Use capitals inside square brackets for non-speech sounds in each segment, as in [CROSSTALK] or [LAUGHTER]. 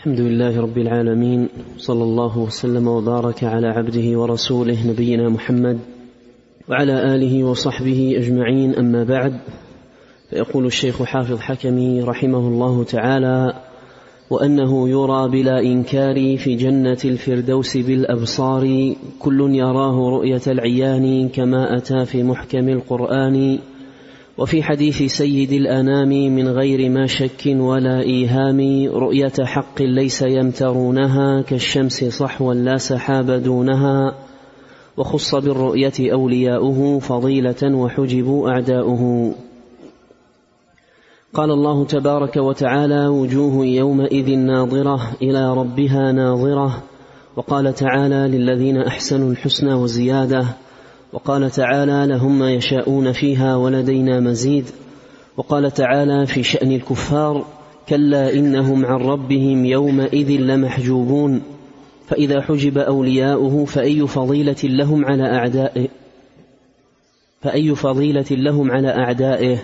الحمد لله رب العالمين صلى الله وسلم وبارك على عبده ورسوله نبينا محمد وعلى آله وصحبه أجمعين أما بعد فيقول الشيخ حافظ حكمي رحمه الله تعالى وأنه يرى بلا إنكار في جنة الفردوس بالأبصار كل يراه رؤية العيان كما أتى في محكم القرآن وفي حديث سيد الأنام من غير ما شك ولا إيهام رؤية حق ليس يمترونها كالشمس صحوا لا سحاب دونها وخص بالرؤية أولياؤه فضيلة وحجبوا أعداؤه. قال الله تبارك وتعالى وجوه يومئذ ناظرة إلى ربها ناظرة وقال تعالى للذين أحسنوا الحسنى وزيادة وقال تعالى لهم ما يشاءون فيها ولدينا مزيد. وقال تعالى في شأن الكفار كلا إنهم عن ربهم يومئذ لمحجوبون. فإذا حجب أولياؤه فأي فضيلة لهم على أعدائه؟ فأي فضيلة لهم على أعدائه؟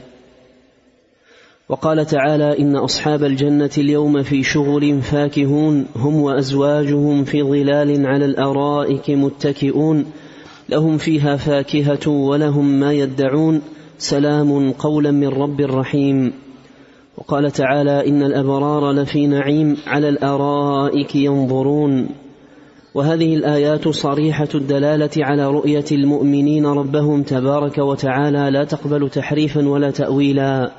وقال تعالى إن أصحاب الجنة اليوم في شغل فاكهون هم وأزواجهم في ظلال على الأرائك متكئون. لهم فيها فاكهة ولهم ما يدعون. سلام قولا من رب رحيم. وقال تعالى إن الأبرار لفي نعيم على الأرائك ينظرون. وهذه الآيات صريحة الدلالة على رؤية المؤمنين ربهم تبارك وتعالى لا تقبل تحريفا ولا تأويلا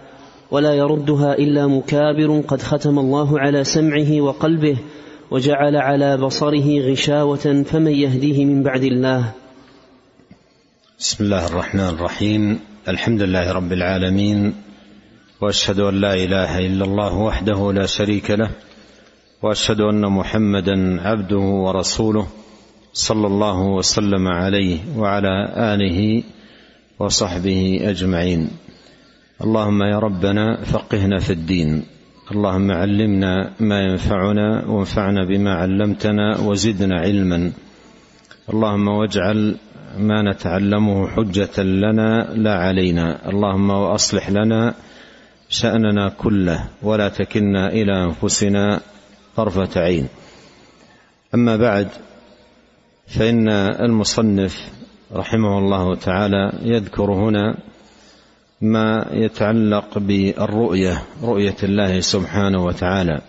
ولا يردها إلا مكابر قد ختم الله على سمعه وقلبه وجعل على بصره غشاوة فمن يهديه من بعد الله. بسم الله الرحمن الرحيم. الحمد لله رب العالمين وأشهد أن لا إله إلا الله وحده لا شريك له وأشهد أن محمدا عبده ورسوله صلى الله وسلم عليه وعلى آله وصحبه أجمعين. اللهم يا ربنا فقهنا في الدين اللهم علمنا ما ينفعنا وانفعنا بما علمتنا وزدنا علما. اللهم واجعل ما نتعلمه حجة لنا لا علينا. اللهم وأصلح لنا شأننا كله ولا تكلنا إلى أنفسنا طرفة عين. أما بعد فإن المصنف رحمه الله تعالى يذكر هنا ما يتعلق بالرؤية رؤية الله سبحانه وتعالى.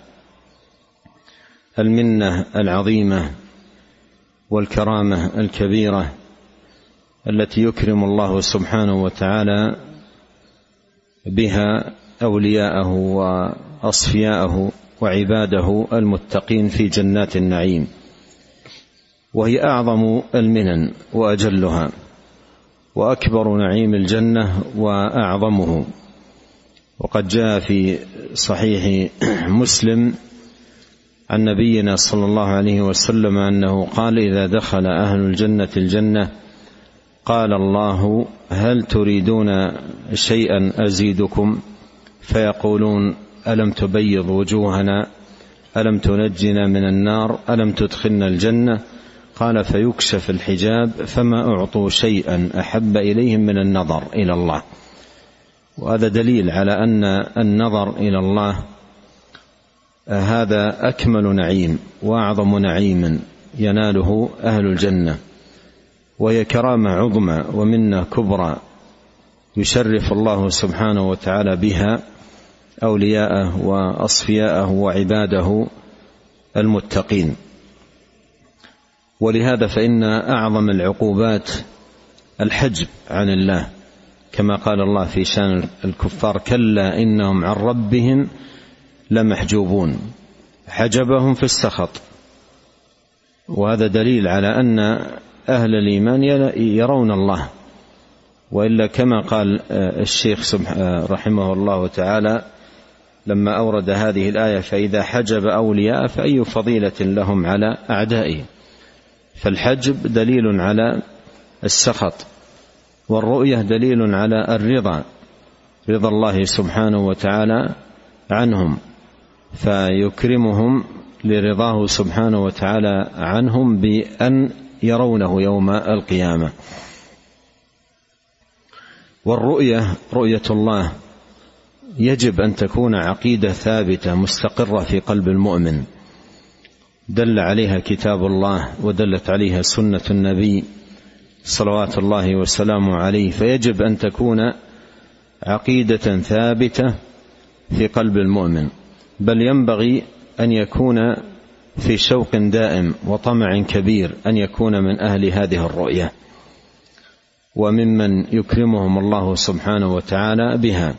المنة العظيمة والكرامة الكبيرة التي يكرم الله سبحانه وتعالى بها أولياءه وأصفياءه وعباده المتقين في جنات النعيم. وهي أعظم المنن وأجلها وأكبر نعيم الجنة وأعظمه. وقد جاء في صحيح مسلم عن نبينا صلى الله عليه وسلم أنه قال إذا دخل أهل الجنة الجنة قال الله هل تريدون شيئا أزيدكم؟ فيقولون ألم تبيض وجوهنا؟ ألم تنجنا من النار؟ ألم تدخلنا الجنة؟ قال فيكشف الحجاب فما أعطوا شيئا أحب إليهم من النظر إلى الله. وهذا دليل على أن النظر إلى الله هذا أكمل نعيم وأعظم نعيم يناله أهل الجنة. وهي كرامة عظمى ومنة كبرى يشرف الله سبحانه وتعالى بها أولياءه وأصفياءه وعباده المتقين. ولهذا فإن أعظم العقوبات الحجب عن الله كما قال الله في شان الكفار كلا إنهم عن ربهم لمحجوبون حجبهم في السخط. وهذا دليل على أن أهل الإيمان يرون الله. وإلا كما قال الشيخ رحمه الله تعالى لما أورد هذه الآية فإذا حجب أولياء فأي فضيلة لهم على أعدائهم. فالحجب دليل على السخط والرؤية دليل على الرضا رضا الله سبحانه وتعالى عنهم فيكرمهم لرضاه سبحانه وتعالى عنهم بأن يرونه يوم القيامة. والرؤية رؤية الله يجب أن تكون عقيدة ثابتة مستقرة في قلب المؤمن. دل عليها كتاب الله ودلت عليها سنة النبي صلوات الله وسلامه عليه. فيجب أن تكون عقيدة ثابتة في قلب المؤمن. بل ينبغي أن يكون في شوق دائم وطمع كبير أن يكون من أهل هذه الرؤية. وممن يكرمهم الله سبحانه وتعالى بها.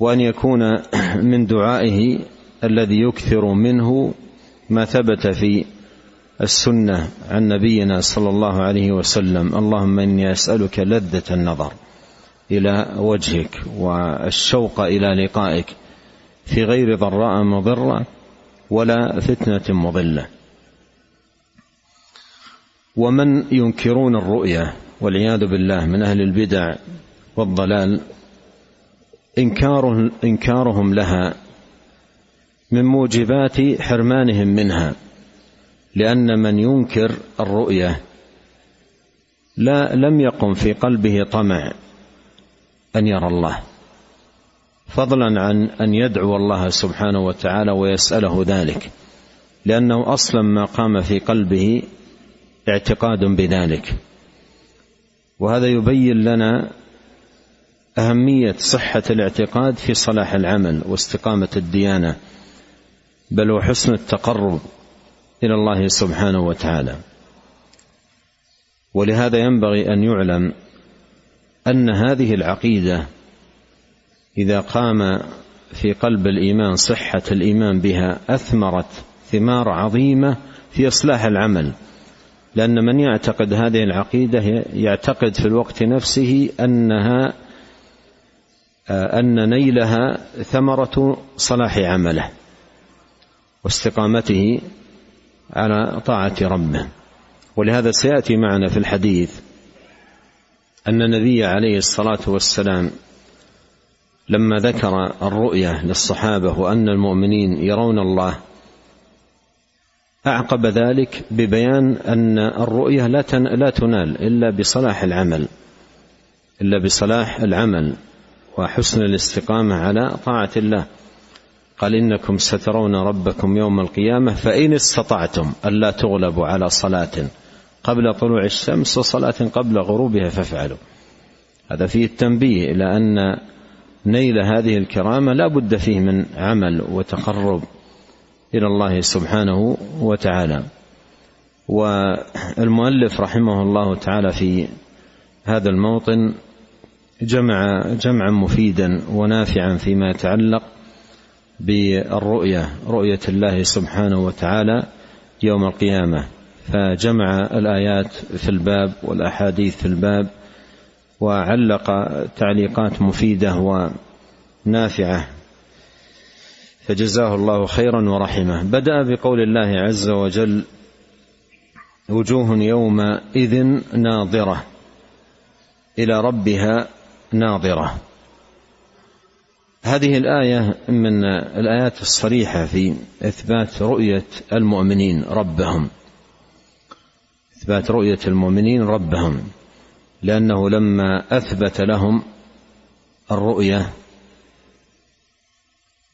وأن يكون [CLEARS THROAT] من دعائه الذي يكثر منه ما ثبت في السنة عن نبينا صلى الله عليه وسلم. اللهم إني أسألك لذة النظر إلى وجهك والشوق إلى لقائك في غير ضراء مضرة ولا فتنة مضلة. ومن ينكرون الرؤية والعياذ بالله من أهل البدع والضلال انكارهم إنكارهم لها من موجبات حرمانهم منها لأن من ينكر الرؤية لا لم يقم في قلبه طمع أن يرى الله. فضلا عن أن يدعو الله سبحانه وتعالى ويسأله ذلك لأنه أصلا ما قام في قلبه اعتقاد بذلك. وهذا يبين لنا أهمية صحة الاعتقاد في صلاح العمل واستقامة الديانة بل وحسن التقرب إلى الله سبحانه وتعالى. ولهذا ينبغي أن يعلم أن هذه العقيدة إذا قام في قلب الإيمان صحة الإيمان بها أثمرت ثمار عظيمة في إصلاح العمل. لأن من يعتقد هذه العقيدة يعتقد في الوقت نفسه أنها أن نيلها ثمرة صلاح عمله واستقامته على طاعة ربه. ولهذا سيأتي معنا في الحديث أن النبي عليه الصلاة والسلام لما ذكر الرؤيه للصحابة وأن المؤمنين يرون الله أعقب ذلك ببيان أن الرؤيه لا لا تنال إلا بصلاح العمل إلا بصلاح العمل وحسن الاستقامة على طاعة الله. قال إنكم سترون ربكم يوم القيامة فإن استطعتم ألا تغلبوا على صلاة قبل طلوع الشمس وصلاة قبل غروبها فافعلوا. هذا فيه التنبيه إلى أن نيل هذه الكرامة لا بد فيه من عمل وتقرب إلى الله سبحانه وتعالى. والمؤلف رحمه الله تعالى في هذا الموطن جمع جمعا مفيدا ونافعا فيما يتعلق بالرؤية رؤية الله سبحانه وتعالى يوم القيامة. فجمع الآيات في الباب والأحاديث في الباب وعلق تعليقات مفيدة ونافعة. فجزاه الله خيرا ورحمه. بدأ بقول الله عز وجل وجوه يومئذ ناظرة. إلى ربها ناظرة. هذه الآية من الآيات الصريحة في إثبات رؤية المؤمنين ربهم. إثبات رؤية المؤمنين ربهم. لأنه لما أثبت لهم الرؤية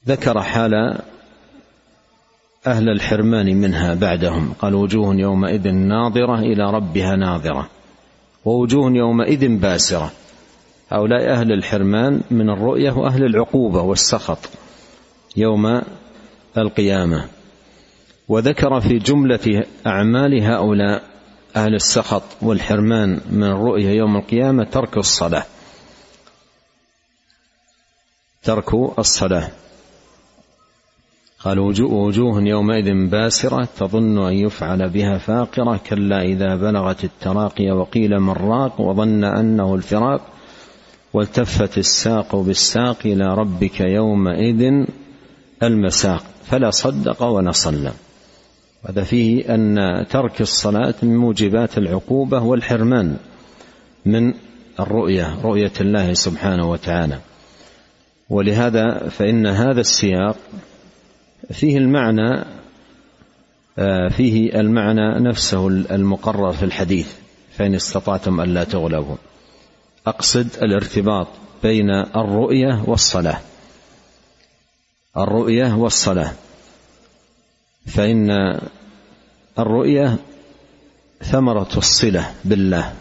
ذكر حال أهل الحرمان منها بعدهم. قال وجوه يومئذ ناظرة إلى ربها ناظرة ووجوه يومئذ باسرة. هؤلاء أهل الحرمان من الرؤية وأهل العقوبة والسخط يوم القيامة. وذكر في جملة أعمال هؤلاء أهل السخط والحرمان من الرؤية يوم القيامة ترك الصلاة. ترك الصلاة. قال وجوه يومئذ باسرة تظن أن يفعل بها فاقرة كلا إذا بلغت التراقي وقيل من راق وظن أنه الفراق والتفت الساق بالساق إلى ربك يومئذ المساق. فلا صدق ولا صلى. هذا فيه أن ترك الصلاة من موجبات العقوبة والحرمان من الرؤية رؤية الله سبحانه وتعالى. ولهذا فإن هذا السياق فيه المعنى آه، فيه المعنى نفسه المقرر في الحديث فإن استطعتم ألا تغلبوا. أقصد الارتباط بين الرؤية والصلاة. الرؤية والصلاة. فإن الرؤية ثمرة الصلة بالله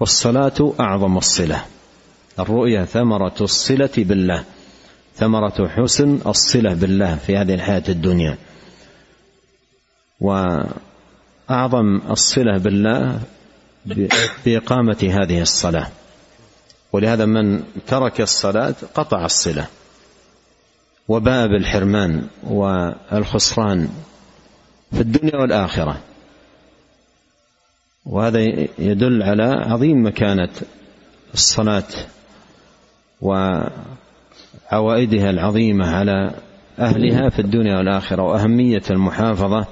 والصلاة أعظم الصلة. الرؤية ثمرة الصلة بالله ثمرة حسن الصلة بالله في هذه الحياة الدنيا. وأعظم الصلة بالله بإقامة هذه الصلاة. ولهذا من ترك الصلاة قطع الصلة. وباء بالحرمان والخسران في الدنيا والآخرة. وهذا يدل على عظيم مكانة الصلاة وعوائدها العظيمة على أهلها في الدنيا والآخرة وأهمية المحافظة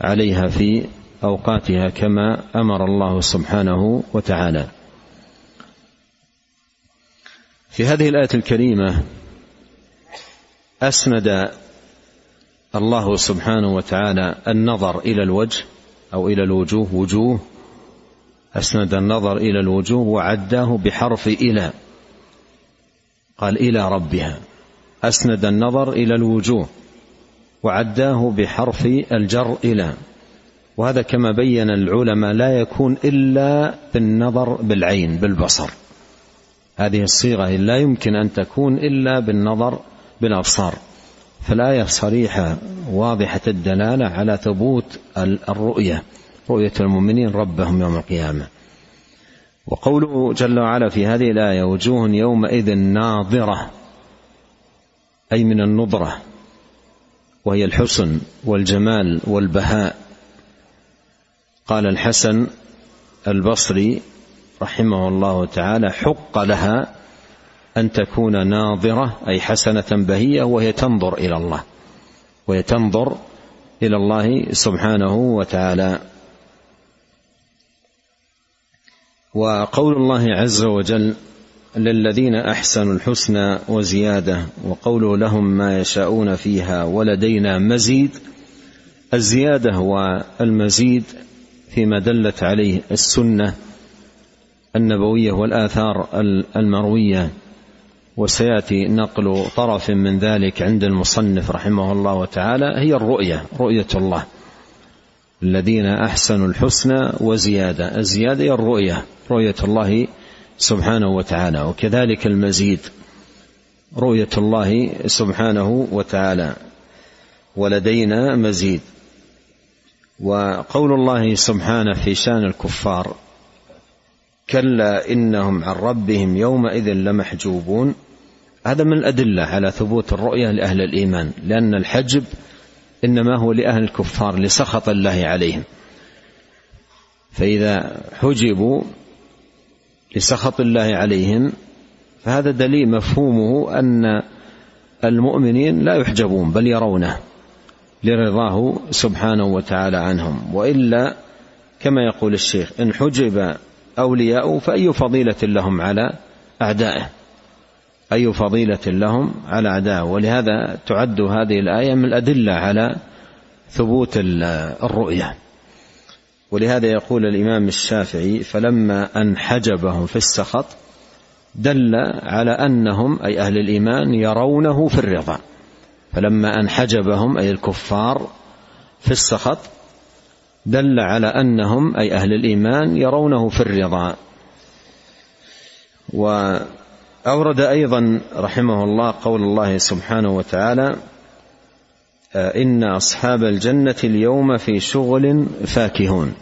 عليها في أوقاتها كما أمر الله سبحانه وتعالى. في هذه الآية الكريمة أسند الله سبحانه وتعالى النظر إلى الوجه أو إلى الوجوه وجوه. أسند النظر إلى الوجوه وعداه بحرف إلى. قال إلى ربها. أسند النظر إلى الوجوه وعداه بحرف الجر إلى. وهذا كما بين العلماء لا يكون إلا بالنظر بالعين بالبصر. هذه الصيغة لا يمكن أن تكون إلا بالنظر بالأبصار. فالآية صريحة واضحة الدلالة على ثبوت الرؤية رؤية المؤمنين ربهم يوم القيامة. وقوله جل وعلا في هذه الآية وجوه يومئذ ناظرة أي من النضرة وهي الحسن والجمال والبهاء. قال الحسن البصري رحمه الله تعالى حق لها أن تكون ناظرة أي حسنة بهية وهي تنظر إلى الله. وهي تنظر إلى الله سبحانه وتعالى. وقول الله عز وجل للذين أحسنوا الحسنى وزيادة وقوله لهم ما يشاءون فيها ولدينا مزيد. الزيادة والمزيد فيما دلت عليه السنة النبوية والآثار المروية. وسيأتي نقل طرف من ذلك عند المصنف رحمه الله تعالى هي الرؤية رؤية الله. الذين أحسنوا الحسنى وزيادة. الزيادة هي الرؤية رؤية الله سبحانه وتعالى. وكذلك المزيد رؤية الله سبحانه وتعالى. ولدينا مزيد. وقول الله سبحانه في شأن الكفار كلا إنهم عن ربهم يومئذ لمحجوبون. هذا من الأدلة على ثبوت الرؤية لأهل الإيمان لأن الحجب إنما هو لأهل الكفار لسخط الله عليهم. فإذا حجبوا لسخط الله عليهم فهذا دليل مفهومه أن المؤمنين لا يحجبون بل يرونه لرضاه سبحانه وتعالى عنهم. وإلا كما يقول الشيخ إن حجب اولياء فأي فضيلة لهم على أعدائه؟ أي فضيلة لهم على اعدائه ولهذا تعد هذه الآية من الأدلة على ثبوت الرؤية. ولهذا يقول الإمام الشافعي فلما انحجبهم في السخط دل على أنهم أي أهل الإيمان يرونه في الرضا. فلما انحجبهم أي الكفار في السخط دل على أنهم أي أهل الإيمان يرونه في الرضا. واورد أيضا رحمه الله قول الله سبحانه وتعالى إن أصحاب الجنة اليوم في شغل فاكهون.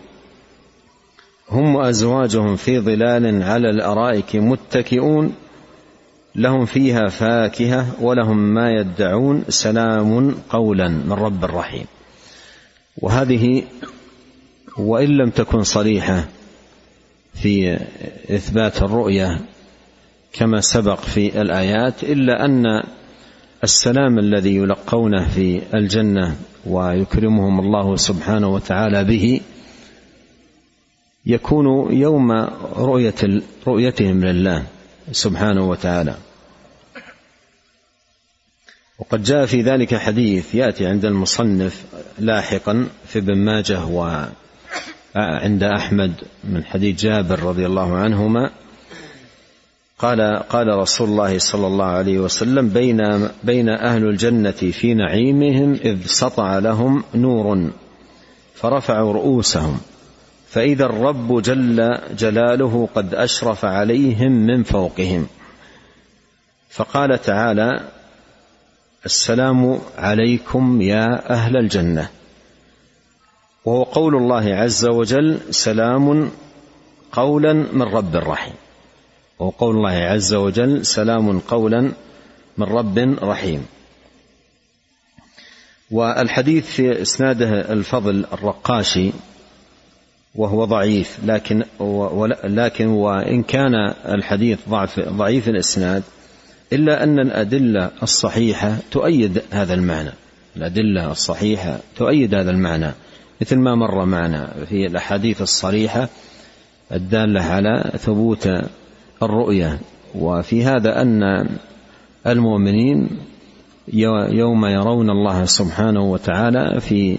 هم وأزواجهم في ظلال على الأرائك متكئون لهم فيها فاكهة ولهم ما يدعون سلام قولا من رب رحيم وهذه وإن لم تكن صريحة في إثبات الرؤية كما سبق في الآيات إلا أن السلام الذي يلقونه في الجنة ويكرمهم الله سبحانه وتعالى به يكون يوم رؤية رؤيتهم لله سبحانه وتعالى. وقد جاء في ذلك حديث يأتي عند المصنف لاحقا في ابن ماجه وعند أحمد من حديث جابر رضي الله عنهما قال قال رسول الله صلى الله عليه وسلم بين بين أهل الجنة في نعيمهم إذ سطع لهم نور فرفعوا رؤوسهم. فإذا الرب جل جلاله قد أشرف عليهم من فوقهم. فقال تعالى السلام عليكم يا أهل الجنة. وهو قول الله عز وجل سلام قولا من رب رحيم. وقول الله عز وجل سلام قولا من رب رحيم. والحديث في إسناده الفضل الرقاشي وهو ضعيف لكن لكن وإن كان الحديث ضعف ضعيف الإسناد إلا أن الأدلة الصحيحة تؤيد هذا المعنى. الأدلة الصحيحة تؤيد هذا المعنى مثل ما مر معنا في الأحاديث الصريحة الدالة على ثبوت الرؤية وفي هذا أن المؤمنين يوم يرون الله سبحانه وتعالى في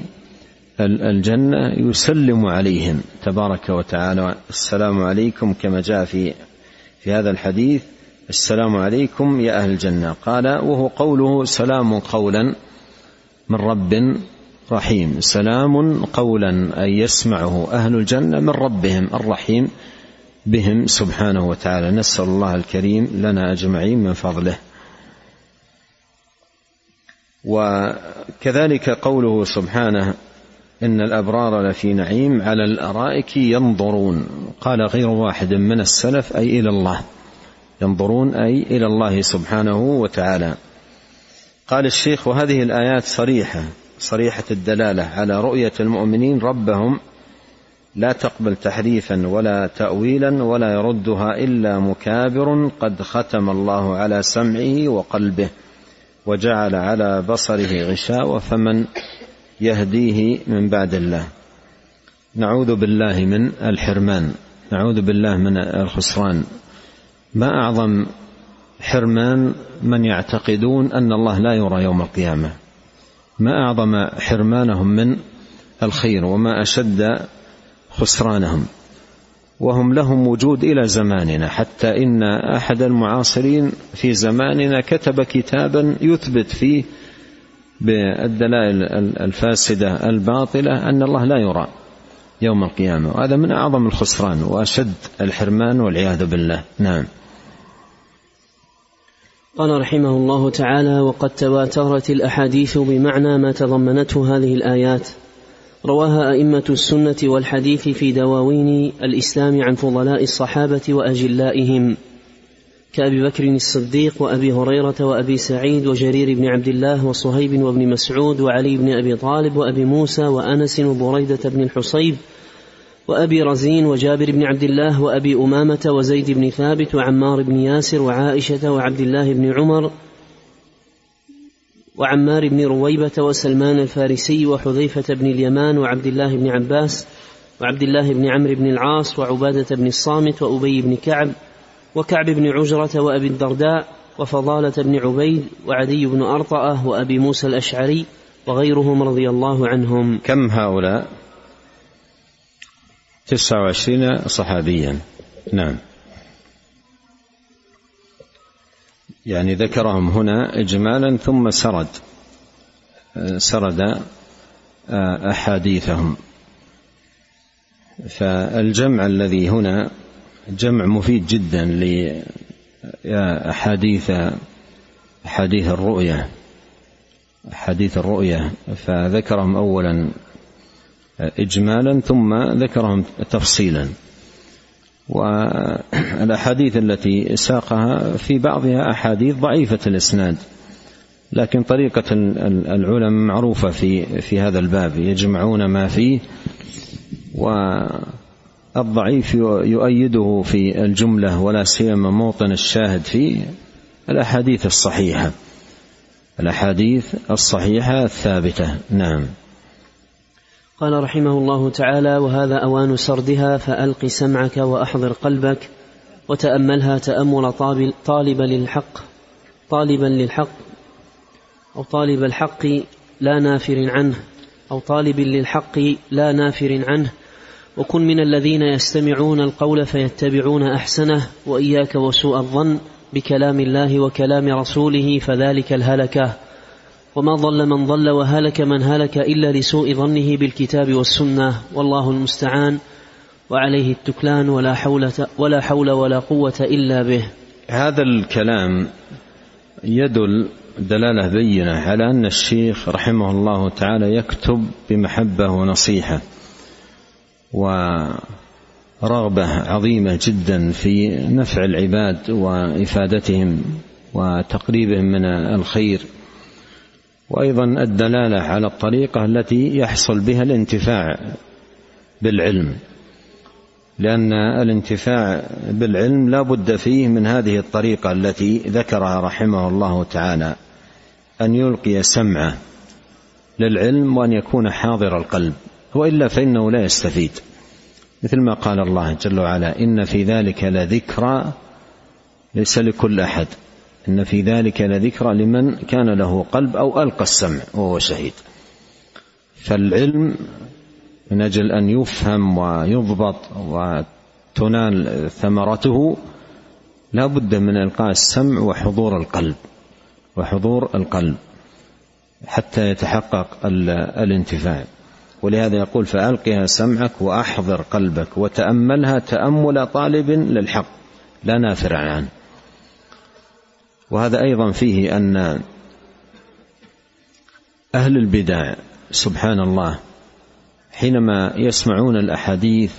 الجنة يسلم عليهم. تبارك وتعالى. السلام عليكم كما جاء في في هذا الحديث. السلام عليكم يا أهل الجنة. قال وهو قوله سلام قولا من رب رحيم. سلام قولا أي يسمعه أهل الجنة من ربهم الرحيم. بهم سبحانه وتعالى. نسأل الله الكريم لنا أجمعين من فضله. وكذلك قوله سبحانه إن الأبرار لفي نعيم على الأرائك ينظرون. قال غير واحد من السلف أي إلى الله. ينظرون أي إلى الله سبحانه وتعالى. قال الشيخ وهذه الآيات صريحة صريحة الدلالة على رؤية المؤمنين ربهم لا تقبل تحريفا ولا تاويلا ولا يردها إلا مكابر قد ختم الله على سمعه وقلبه وجعل على بصره غشاوه فمن يهديه من بعد الله. نعوذ بالله من الحرمان. نعوذ بالله من الخسران. ما أعظم حرمان من يعتقدون أن الله لا يرى يوم القيامة؟ ما أعظم حرمانهم من الخير؟ وما أشد خسرانهم. وهم لهم وجود إلى زماننا. حتى إن أحد المعاصرين في زماننا كتب كتابا يثبت فيه بالدلائل الفاسدة الباطلة أن الله لا يرى يوم القيامة. وهذا من أعظم الخسران وأشد الحرمان والعياذ بالله. نعم. قال رحمه الله تعالى وقد تواترت الأحاديث بمعنى ما تضمنته هذه الآيات. رواها أئمة السنة والحديث في دواوين الإسلام عن فضلاء الصحابة وأجلائهم كأبي بكر الصديق وأبي هريرة وأبي سعيد وجرير بن عبد الله وصهيب وابن مسعود وعلي بن أبي طالب وأبي موسى وأنس وبريدة بن الحصيب وأبي رزين وجابر بن عبد الله وأبي أمامة وزيد بن ثابت وعمار بن ياسر وعائشة وعبد الله بن عمر وعمار بن رويبة وسلمان الفارسي وحذيفة بن اليمان وعبد الله بن عباس وعبد الله بن عمرو بن العاص وعبادة بن الصامت وأبي بن كعب وكعب بن عجرة وأبي الدرداء وفضالة بن عبيد وعدي بن أرطأة وأبي موسى الأشعري وغيرهم رضي الله عنهم. كم هؤلاء؟ تسعة وعشرين صحابيا. نعم. يعني ذكرهم هنا إجمالا ثم سرد سرد آه، أحاديثهم. فالجمع الذي هنا جمع مفيد جدا لأحاديث أحاديث الرؤية أحاديث الرؤية. فذكرهم أولا إجمالا ثم ذكرهم تفصيلا. والأحاديث التي ساقها في بعضها أحاديث ضعيفة الإسناد لكن طريقة العلماء معروفة في في هذا الباب يجمعون ما فيه والضعيف يؤيده في الجملة ولا سيما موطن الشاهد فيه الأحاديث الصحيحة. الأحاديث الصحيحة الثابتة نعم. قال رحمه الله تعالى وهذا أوان سردها فألق سمعك وأحضر قلبك وتأملها تأمل طالب للحق طالبا للحق أو طالب الحق لا نافر عنه أو طالب للحق لا نافر عنه وكن من الذين يستمعون القول فيتبعون أحسنه وإياك وسوء الظن بكلام الله وكلام رسوله فذلك الهلكة. وما ضل من ضل وهلك من هلك الا لسوء ظنه بالكتاب والسنة والله المستعان وعليه التكلان ولا حول ولا حول ولا قوه الا به هذا الكلام يدل دلالة بينة على أن الشيخ رحمه الله تعالى يكتب بمحبة ونصيحة ورغبة عظيمة جدا في نفع العباد وإفادتهم وتقريبهم من الخير. وأيضا الدلالة على الطريقة التي يحصل بها الانتفاع بالعلم. لأن الانتفاع بالعلم لا بد فيه من هذه الطريقة التي ذكرها رحمه الله تعالى أن يلقي سمعه للعلم وأن يكون حاضر القلب وإلا فإنه لا يستفيد. مثل ما قال الله جل وعلا إن في ذلك لذكرى ليس لكل أحد. إن في ذلك لذكرى لمن كان له قلب أو ألقى السمع وهو شهيد. فالعلم من أجل أن يفهم ويضبط وتنال ثمرته لا بد من إلقاء السمع وحضور القلب وحضور القلب حتى يتحقق الانتفاع. ولهذا يقول فألقها سمعك وأحضر قلبك وتأملها تأمل طالب للحق لا نافر عنه. وهذا أيضا فيه أن أهل البدع سبحان الله حينما يسمعون الأحاديث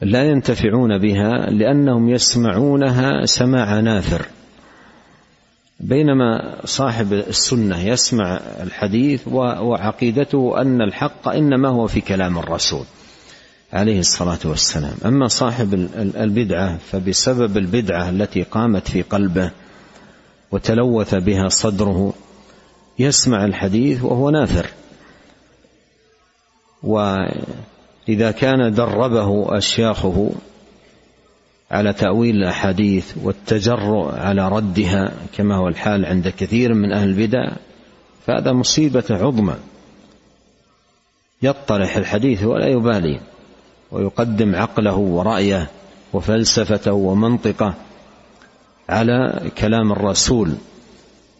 لا ينتفعون بها لأنهم يسمعونها سماع نافر. بينما صاحب السنة يسمع الحديث وعقيدته أن الحق إنما هو في كلام الرسول عليه الصلاة والسلام. أما صاحب البدعة فبسبب البدعة التي قامت في قلبه وتلوث بها صدره يسمع الحديث وهو نافر. وإذا كان دربه أشياخه على تأويل الأحاديث والتجرؤ على ردها كما هو الحال عند كثير من أهل البدع فهذا مصيبة عظمى. يطرح الحديث ولا يبالي ويقدم عقله ورأيه وفلسفته ومنطقه على كلام الرسول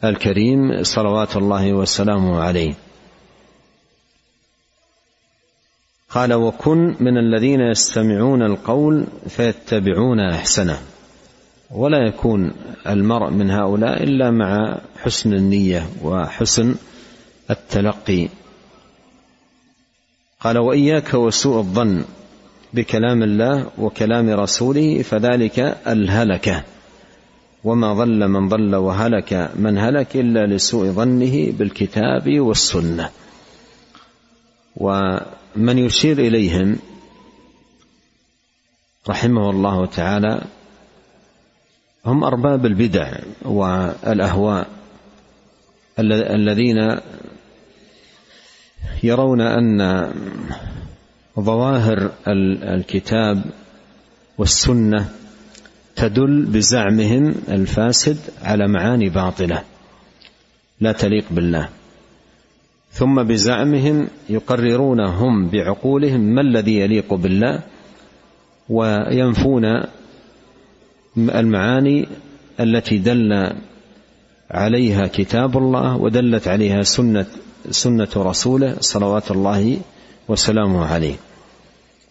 الكريم صلوات الله وسلامه عليه. قال وكن من الذين يستمعون القول فيتبعون أحسنه ولا يكون المرء من هؤلاء إلا مع حسن النية وحسن التلقي. قال وإياك وسوء الظن بكلام الله وكلام رسوله فذلك ألهلكه. وما ضل من ضل وهلك من هلك الا لسوء ظنه بالكتاب والسنة. ومن يشير اليهم رحمه الله تعالى هم ارباب البدع والاهواء الذين يرون ان ظواهر الكتاب والسنة تدل بزعمهم الفاسد على معاني باطلة لا تليق بالله. ثم بزعمهم يقررون هم بعقولهم ما الذي يليق بالله وينفون المعاني التي دل عليها كتاب الله ودلت عليها سنة سنة رسوله صلوات الله وسلامه عليه.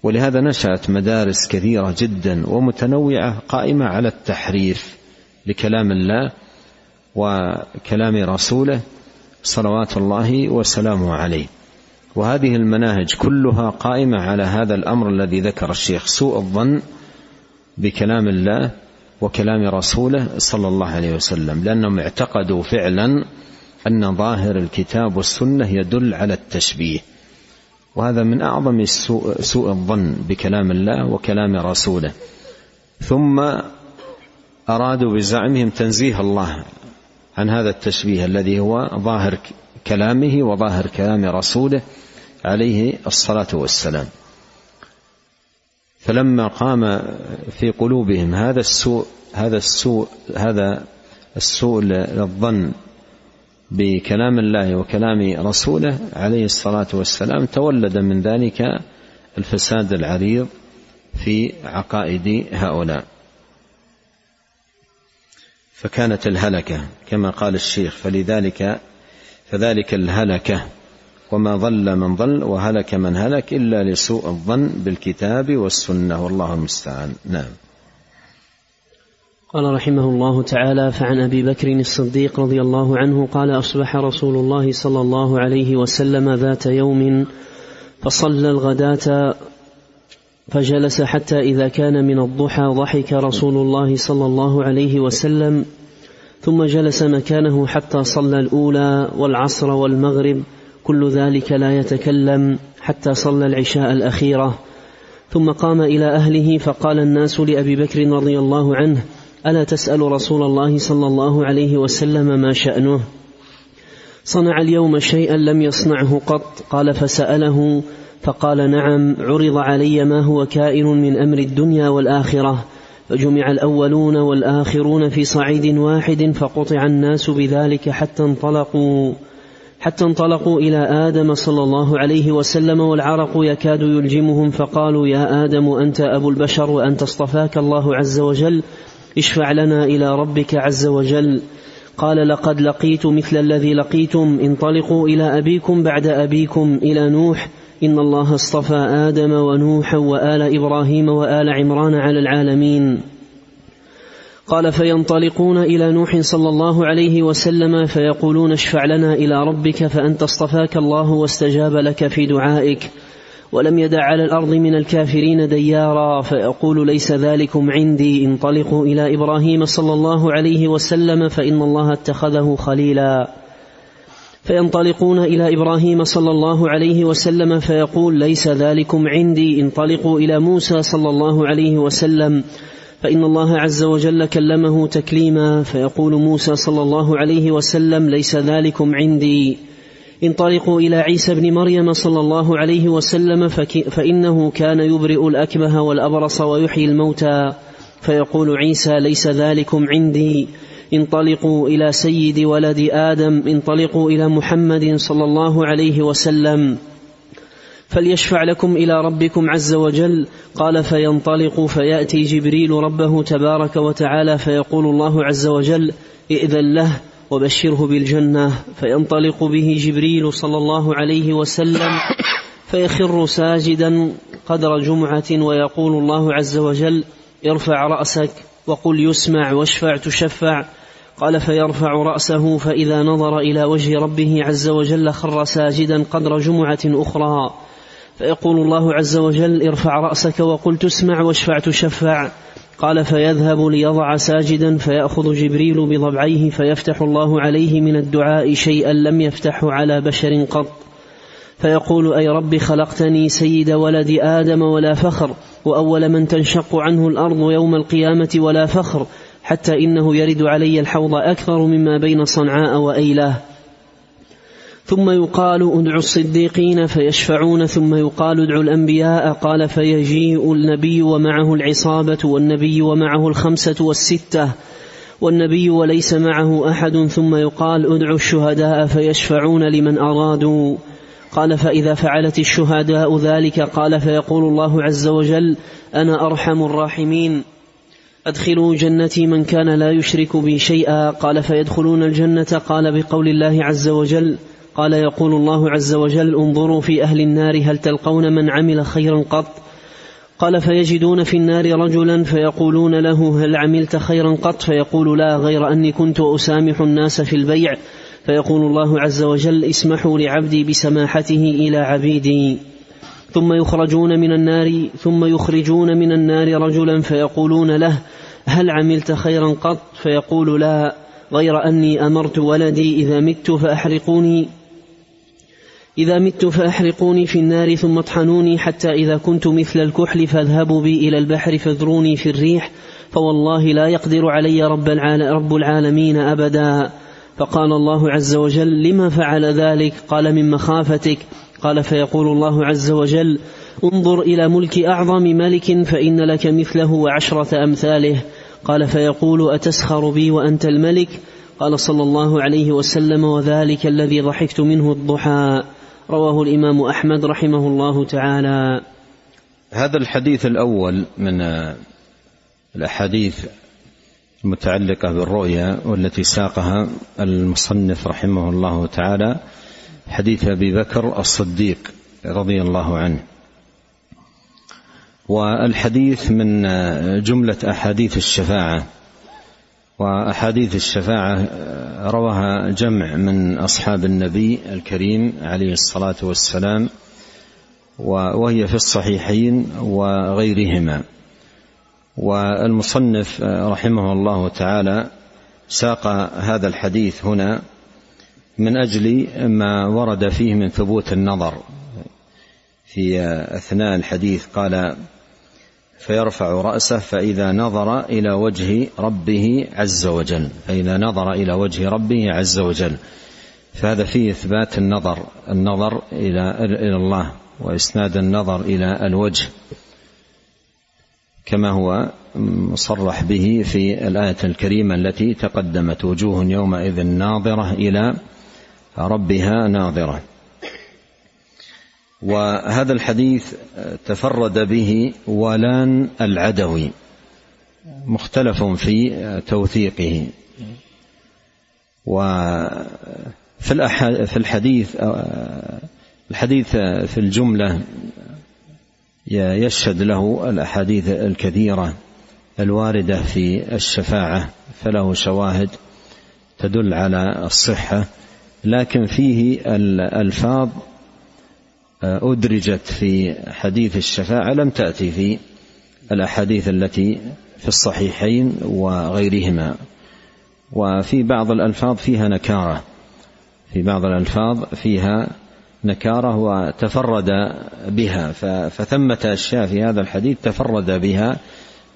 ولهذا نشأت مدارس كثيرة جدا ومتنوعة قائمة على التحريف لكلام الله وكلام رسوله صلوات الله وسلامه عليه. وهذه المناهج كلها قائمة على هذا الأمر الذي ذكر الشيخ سوء الظن بكلام الله وكلام رسوله صلى الله عليه وسلم لأنهم اعتقدوا فعلا أن ظاهر الكتاب والسنة يدل على التشبيه. وهذا من أعظم سوء, سوء الظن بكلام الله وكلام رسوله. ثم أرادوا بزعمهم تنزيه الله عن هذا التشبيه الذي هو ظاهر كلامه وظاهر كلام رسوله عليه الصلاة والسلام. فلما قام في قلوبهم هذا السوء هذا السوء هذا السوء للظن بكلام الله وكلام رسوله عليه الصلاة والسلام تولد من ذلك الفساد العريض في عقائد هؤلاء. فكانت الهلكة كما قال الشيخ فلذلك فذلك الهلكة. وما ضل من ضل وهلك من هلك إلا لسوء الظن بالكتاب والسنة. والله المستعان. نعم. قال رحمه الله تعالى فعن أبي بكر الصديق رضي الله عنه قال أصبح رسول الله صلى الله عليه وسلم ذات يوم فصلى الغداة فجلس حتى إذا كان من الضحى ضحك رسول الله صلى الله عليه وسلم ثم جلس مكانه حتى صلى الأولى والعصر والمغرب كل ذلك لا يتكلم حتى صلى العشاء الأخيرة ثم قام إلى أهله فقال الناس لأبي بكر رضي الله عنه ألا تسأل رسول الله صلى الله عليه وسلم ما شأنه؟ صنع اليوم شيئا لم يصنعه قط قال فسأله فقال نعم عرض علي ما هو كائن من أمر الدنيا والآخرة فجمع الأولون والآخرون في صعيد واحد فقطع الناس بذلك حتى انطلقوا حتى انطلقوا إلى آدم صلى الله عليه وسلم والعرق يكاد يلجمهم فقالوا يا آدم أنت أبو البشر وانت اصطفاك الله عز وجل اشفع لنا إلى ربك عز وجل. قال لقد لقيت مثل الذي لقيتم. انطلقوا إلى أبيكم بعد أبيكم إلى نوح. إن الله اصطفى آدم ونوحا وآل إبراهيم وآل عمران على العالمين. قال فينطلقون إلى نوح صلى الله عليه وسلم فيقولون اشفع لنا إلى ربك فأنت اصطفاك الله واستجاب لك في دعائك. ولم يدع على الأرض من الكافرين ديارا فيقول ليس ذلكم عندي انطلقوا إلى إبراهيم صلى الله عليه وسلم فإن الله اتخذه خليلا. فينطلقون إلى إبراهيم صلى الله عليه وسلم فيقول ليس ذلكم عندي انطلقوا إلى موسى صلى الله عليه وسلم فإن الله عز وجل كلمه تكليما فيقول موسى صلى الله عليه وسلم ليس ذلكم عندي. انطلقوا إلى عيسى بن مريم صلى الله عليه وسلم فإنه كان يبرئ الأكمه والأبرص ويحيي الموتى. فيقول عيسى ليس ذلكم عندي. انطلقوا إلى سيد ولد آدم. انطلقوا إلى محمد صلى الله عليه وسلم. فليشفع لكم إلى ربكم عز وجل. قال فينطلق فيأتي جبريل ربه تبارك وتعالى فيقول الله عز وجل ائذن له. وبشره بالجنة فينطلق به جبريل صلى الله عليه وسلم فيخر ساجدا قدر جمعة ويقول الله عز وجل ارفع رأسك وقل يسمع واشفع تشفع قال فيرفع رأسه فإذا نظر إلى وجه ربه عز وجل خر ساجدا قدر جمعة أخرى فيقول الله عز وجل ارفع رأسك وقل تسمع واشفع تشفع قال فيذهب ليضع ساجدا فيأخذ جبريل بضبعيه فيفتح الله عليه من الدعاء شيئا لم يفتحه على بشر قط. فيقول أي رب خلقتني سيد ولد آدم ولا فخر وأول من تنشق عنه الأرض يوم القيامة ولا فخر حتى إنه يرد علي الحوض أكثر مما بين صنعاء وأيلاه. ثم يقال ادعوا الصديقين فيشفعون ثم يقال ادعوا الأنبياء قال فيجيء النبي ومعه العصابة والنبي ومعه الخمسة والستة والنبي وليس معه أحد ثم يقال ادعوا الشهداء فيشفعون لمن أرادوا. قال فإذا فعلت الشهداء ذلك قال فيقول الله عز وجل أنا أرحم الراحمين. أدخلوا جنتي من كان لا يشرك بي شيئا. قال فيدخلون الجنة قال بقول الله عز وجل قال يقول الله عز وجل انظروا في أهل النار هل تلقون من عمل خيرا قط؟ قال فيجدون في النار رجلا فيقولون له هل عملت خيرا قط؟ فيقول لا غير أني كنت أسامح الناس في البيع. فيقول الله عز وجل اسمحوا لعبدي بسماحته إلى عبيدي. ثم يخرجون من النار ثم يخرجون من النار رجلا فيقولون له هل عملت خيرا قط؟ فيقول لا غير أني أمرت ولدي إذا مت فأحرقوني. إذا مت فأحرقوني في النار ثم اطحنوني حتى إذا كنت مثل الكحل فاذهبوا بي إلى البحر فاذروني في الريح فوالله لا يقدر علي رب, رب العالمين أبدا. فقال الله عز وجل لما فعل ذلك؟ قال من مخافتك. قال فيقول الله عز وجل انظر إلى ملك أعظم ملك فإن لك مثله وعشرة أمثاله. قال فيقول أتسخر بي وأنت الملك؟ قال صلى الله عليه وسلم وذلك الذي ضحكت منه الضحى. رواه الإمام أحمد رحمه الله تعالى. هذا الحديث الأول من الأحاديث المتعلقة بالرؤيا والتي ساقها المصنف رحمه الله تعالى حديث أبي بكر الصديق رضي الله عنه. والحديث من جملة أحاديث الشفاعة. وأحاديث الشفاعة رواها جمع من أصحاب النبي الكريم عليه الصلاة والسلام وهي في الصحيحين وغيرهما. والمصنف رحمه الله تعالى ساق هذا الحديث هنا من أجل ما ورد فيه من ثبوت النظر. في أثناء الحديث قال فيرفع رأسه فإذا نظر إلى وجه ربه عز وجل. فإذا نظر إلى وجه ربه عز وجل. فهذا فيه إثبات النظر النظر إلى إلى الله وإسناد النظر إلى الوجه كما هو مصرح به في الآية الكريمة التي تقدمت وجوه يومئذ ناظرة إلى ربها ناظرة. وهذا الحديث تفرد به ولان العدوي مختلف في توثيقه. وفي في الحديث الحديث في الجملة يشهد له الأحاديث الكثيرة الواردة في الشفاعة فله شواهد تدل على الصحة لكن فيه الألفاظ أدرجت في حديث الشفاعة لم تأتي في الأحاديث التي في الصحيحين وغيرهما. وفي بعض الألفاظ فيها نكارة. في بعض الألفاظ فيها نكارة وتفرد بها. فثمة أشياء في هذا الحديث تفرد بها.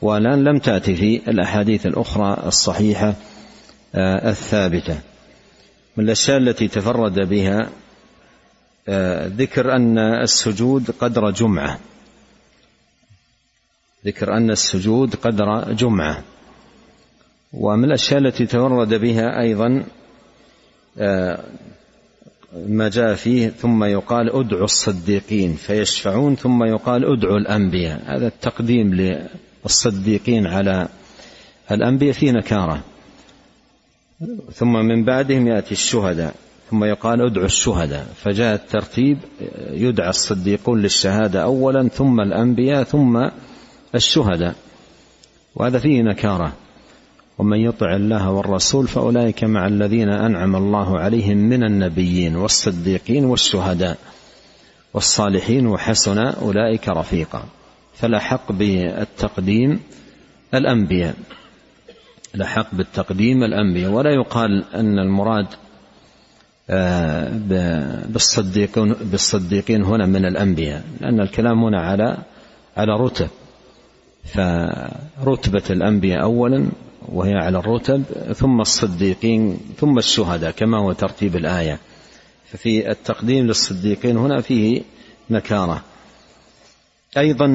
والآن لم تأتي في الأحاديث الأخرى الصحيحة آه، الثابتة. من الأشياء التي تفرد بها آه، ذكر أن السجود قدر جمعة. ذكر أن السجود قدر جمعة. ومن الأشياء التي تفرد بها أيضا آه، ما جاء فيه ثم يقال ادعوا الصديقين فيشفعون ثم يقال ادعوا الأنبياء. هذا التقديم للصديقين على الأنبياء فيه نكارة. ثم من بعدهم يأتي الشهداء. ثم يقال ادعوا الشهداء. فجاء الترتيب يدعى الصديقون للشهادة اولا ثم الأنبياء ثم الشهداء. وهذا فيه نكارة. ومن يطع الله والرسول فأولئك مع الذين أنعم الله عليهم من النبيين والصديقين والشهداء والصالحين وحسن أولئك رفيقا. فلحق بالتقديم الأنبياء. لحق بالتقديم الأنبياء. ولا يقال أن المراد بالصديقين بالصديقين هنا من الأنبياء لأن الكلام هنا على على رتب. فرتبة الأنبياء اولا وهي على الرتب ثم الصديقين ثم الشهداء كما هو ترتيب الآية. ففي التقديم للصديقين هنا فيه نكارة. أيضا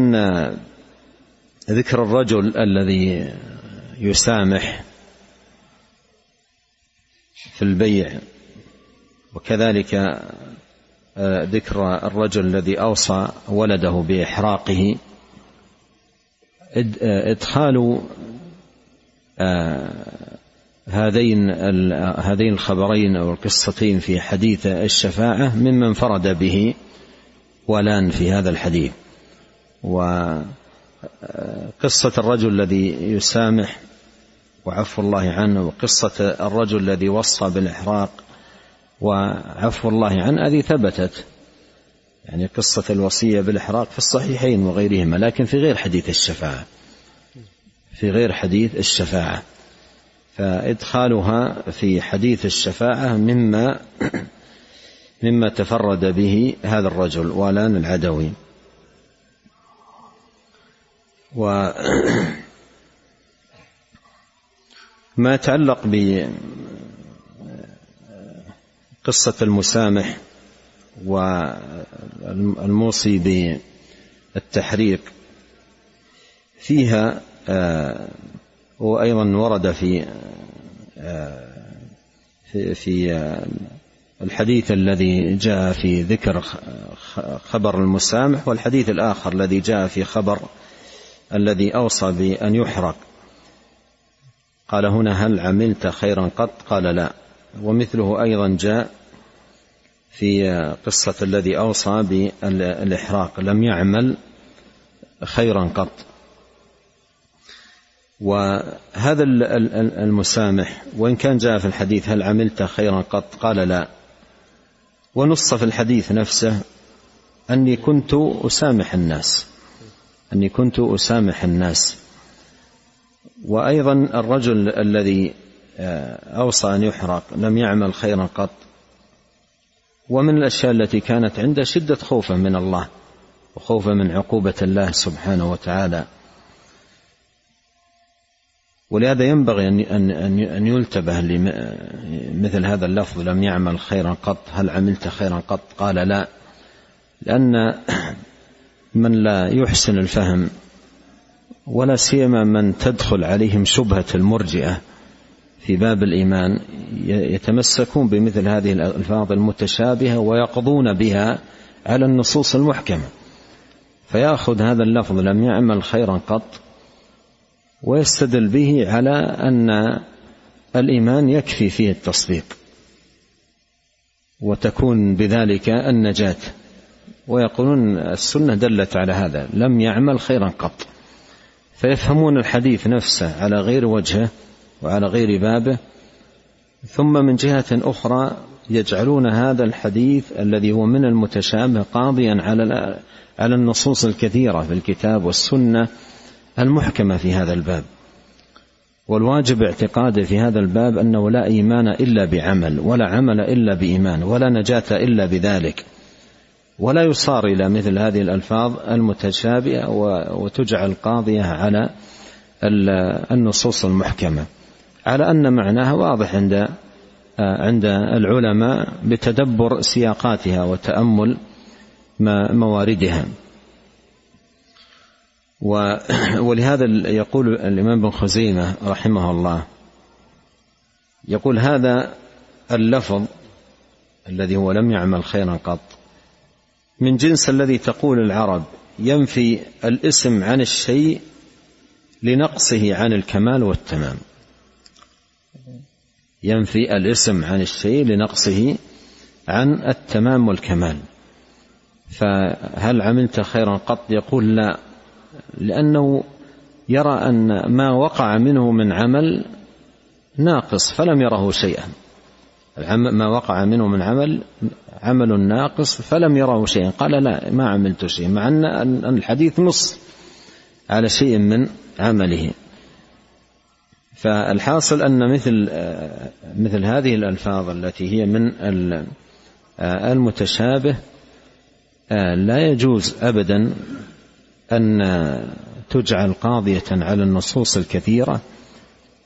ذكر الرجل الذي يسامح في البيع. وكذلك ذكر الرجل الذي أوصى ولده بإحراقه. إدخال آه، هذين هذين الخبرين أو القصتين في حديث الشفاعة ممن انفرد به ولان في هذا الحديث. وقصة آه، الرجل الذي يسامح وعفو الله عنه وقصة الرجل الذي وصى بالإحراق وعفو الله عنه هذه ثبتت. يعني قصة الوصية بالإحراق في الصحيحين وغيرهما لكن في غير حديث الشفاعة. في غير حديث الشفاعة. فإدخالها في حديث الشفاعة مما [COUGHS] مما تفرد به هذا الرجل والان العدوي. و [COUGHS] ما يتعلق بقصة المسامح والموصي بالتحريق فيها وأيضا ورد في في في الحديث الذي جاء في ذكر خبر المسامح والحديث الآخر الذي جاء في خبر الذي أوصى بأن يحرق. قال هنا هل عملت خيرا قط؟ قال لا. ومثله أيضا جاء في قصة الذي أوصى بالإحراق. لم يعمل خيرا قط. وهذا المسامح وإن كان جاء في الحديث هل عملت خيرا قط؟ قال لا. ونص في الحديث نفسه أني كنت أسامح الناس. أني كنت أسامح الناس. وأيضا الرجل الذي أوصى أن يحرق لم يعمل خيرا قط. ومن الأشياء التي كانت عنده شدة خوفه من الله وخوفه من عقوبة الله سبحانه وتعالى. ولهذا ينبغي أن أن أن يلتبه لمثل هذا اللفظ لم يعمل خيرا قط هل عملت خيرا قط؟ قال لا لأن من لا يحسن الفهم ولا سيما من تدخل عليهم شبهة المرجئة في باب الإيمان يتمسكون بمثل هذه الألفاظ المتشابهة ويقضون بها على النصوص المحكمة. فيأخذ هذا اللفظ لم يعمل خيرا قط ويستدل به على أن الإيمان يكفي فيه التصديق وتكون بذلك النجاة. ويقولون السنة دلت على هذا لم يعمل خيرا قط. فيفهمون الحديث نفسه على غير وجهه وعلى غير بابه. ثم من جهة أخرى يجعلون هذا الحديث الذي هو من المتشابه قاضيا على على النصوص الكثيرة في الكتاب والسنة المحكمة في هذا الباب. والواجب اعتقاده في هذا الباب أنه لا إيمان إلا بعمل ولا عمل إلا بإيمان ولا نجاة إلا بذلك. ولا يصار إلى مثل هذه الألفاظ المتشابهة وتجعل قاضية على النصوص المحكمة. على أن معناها واضح عند عند العلماء بتدبر سياقاتها وتأمل مواردها. [CLEARS THROAT] ولهذا يقول الإمام بن خزيمة رحمه الله يقول هذا اللفظ الذي هو لم يعمل خيرا قط من جنس الذي تقول العرب ينفي الاسم عن الشيء لنقصه عن الكمال والتمام. ينفي الاسم عن الشيء لنقصه عن التمام والكمال. فهل عملت خيرا قط؟ يقول لا لأنه يرى أن ما وقع منه من عمل ناقص فلم يره شيئا. ما وقع منه من عمل عمل ناقص فلم يره شيئا. قال لا ما عملت شيء مع أن الحديث نص على شيء من عمله. فالحاصل أن مثل مثل هذه الألفاظ التي هي من المتشابه لا يجوز أبدا أن تجعل قاضية على النصوص الكثيرة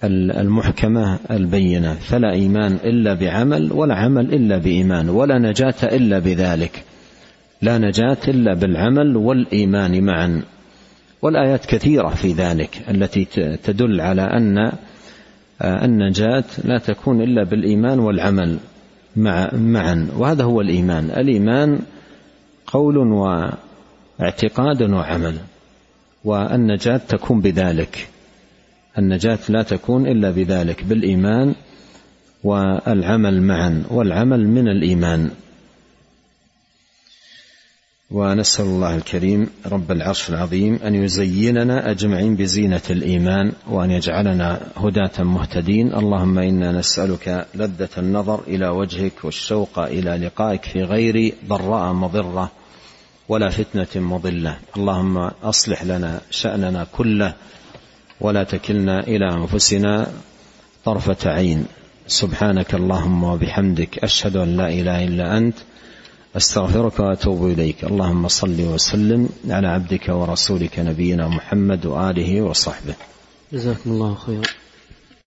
المحكمة البينة. فلا إيمان إلا بعمل ولا عمل إلا بإيمان ولا نجاة إلا بذلك. لا نجاة إلا بالعمل والإيمان معا. والآيات كثيرة في ذلك التي تدل على أن النجاة لا تكون إلا بالإيمان والعمل مع معا. وهذا هو الإيمان. الإيمان قول واعتقاد وعمل والنجاة تكون بذلك. النجاة لا تكون إلا بذلك بالإيمان والعمل معا. والعمل من الإيمان. ونسأل الله الكريم رب العرش العظيم أن يزيننا أجمعين بزينة الإيمان وأن يجعلنا هداة مهتدين. اللهم إنا نسألك لذة النظر إلى وجهك والشوق إلى لقائك في غير ضراء مضرة ولا فتنة مضلة. اللهم أصلح لنا شأننا كله ولا تكلنا إلى أنفسنا طرفة عين. سبحانك اللهم وبحمدك أشهد أن لا إله إلا أنت أستغفرك وأتوب إليك. اللهم صل وسلم على عبدك ورسولك نبينا محمد وآله وصحبه. جزاكم الله خيرا.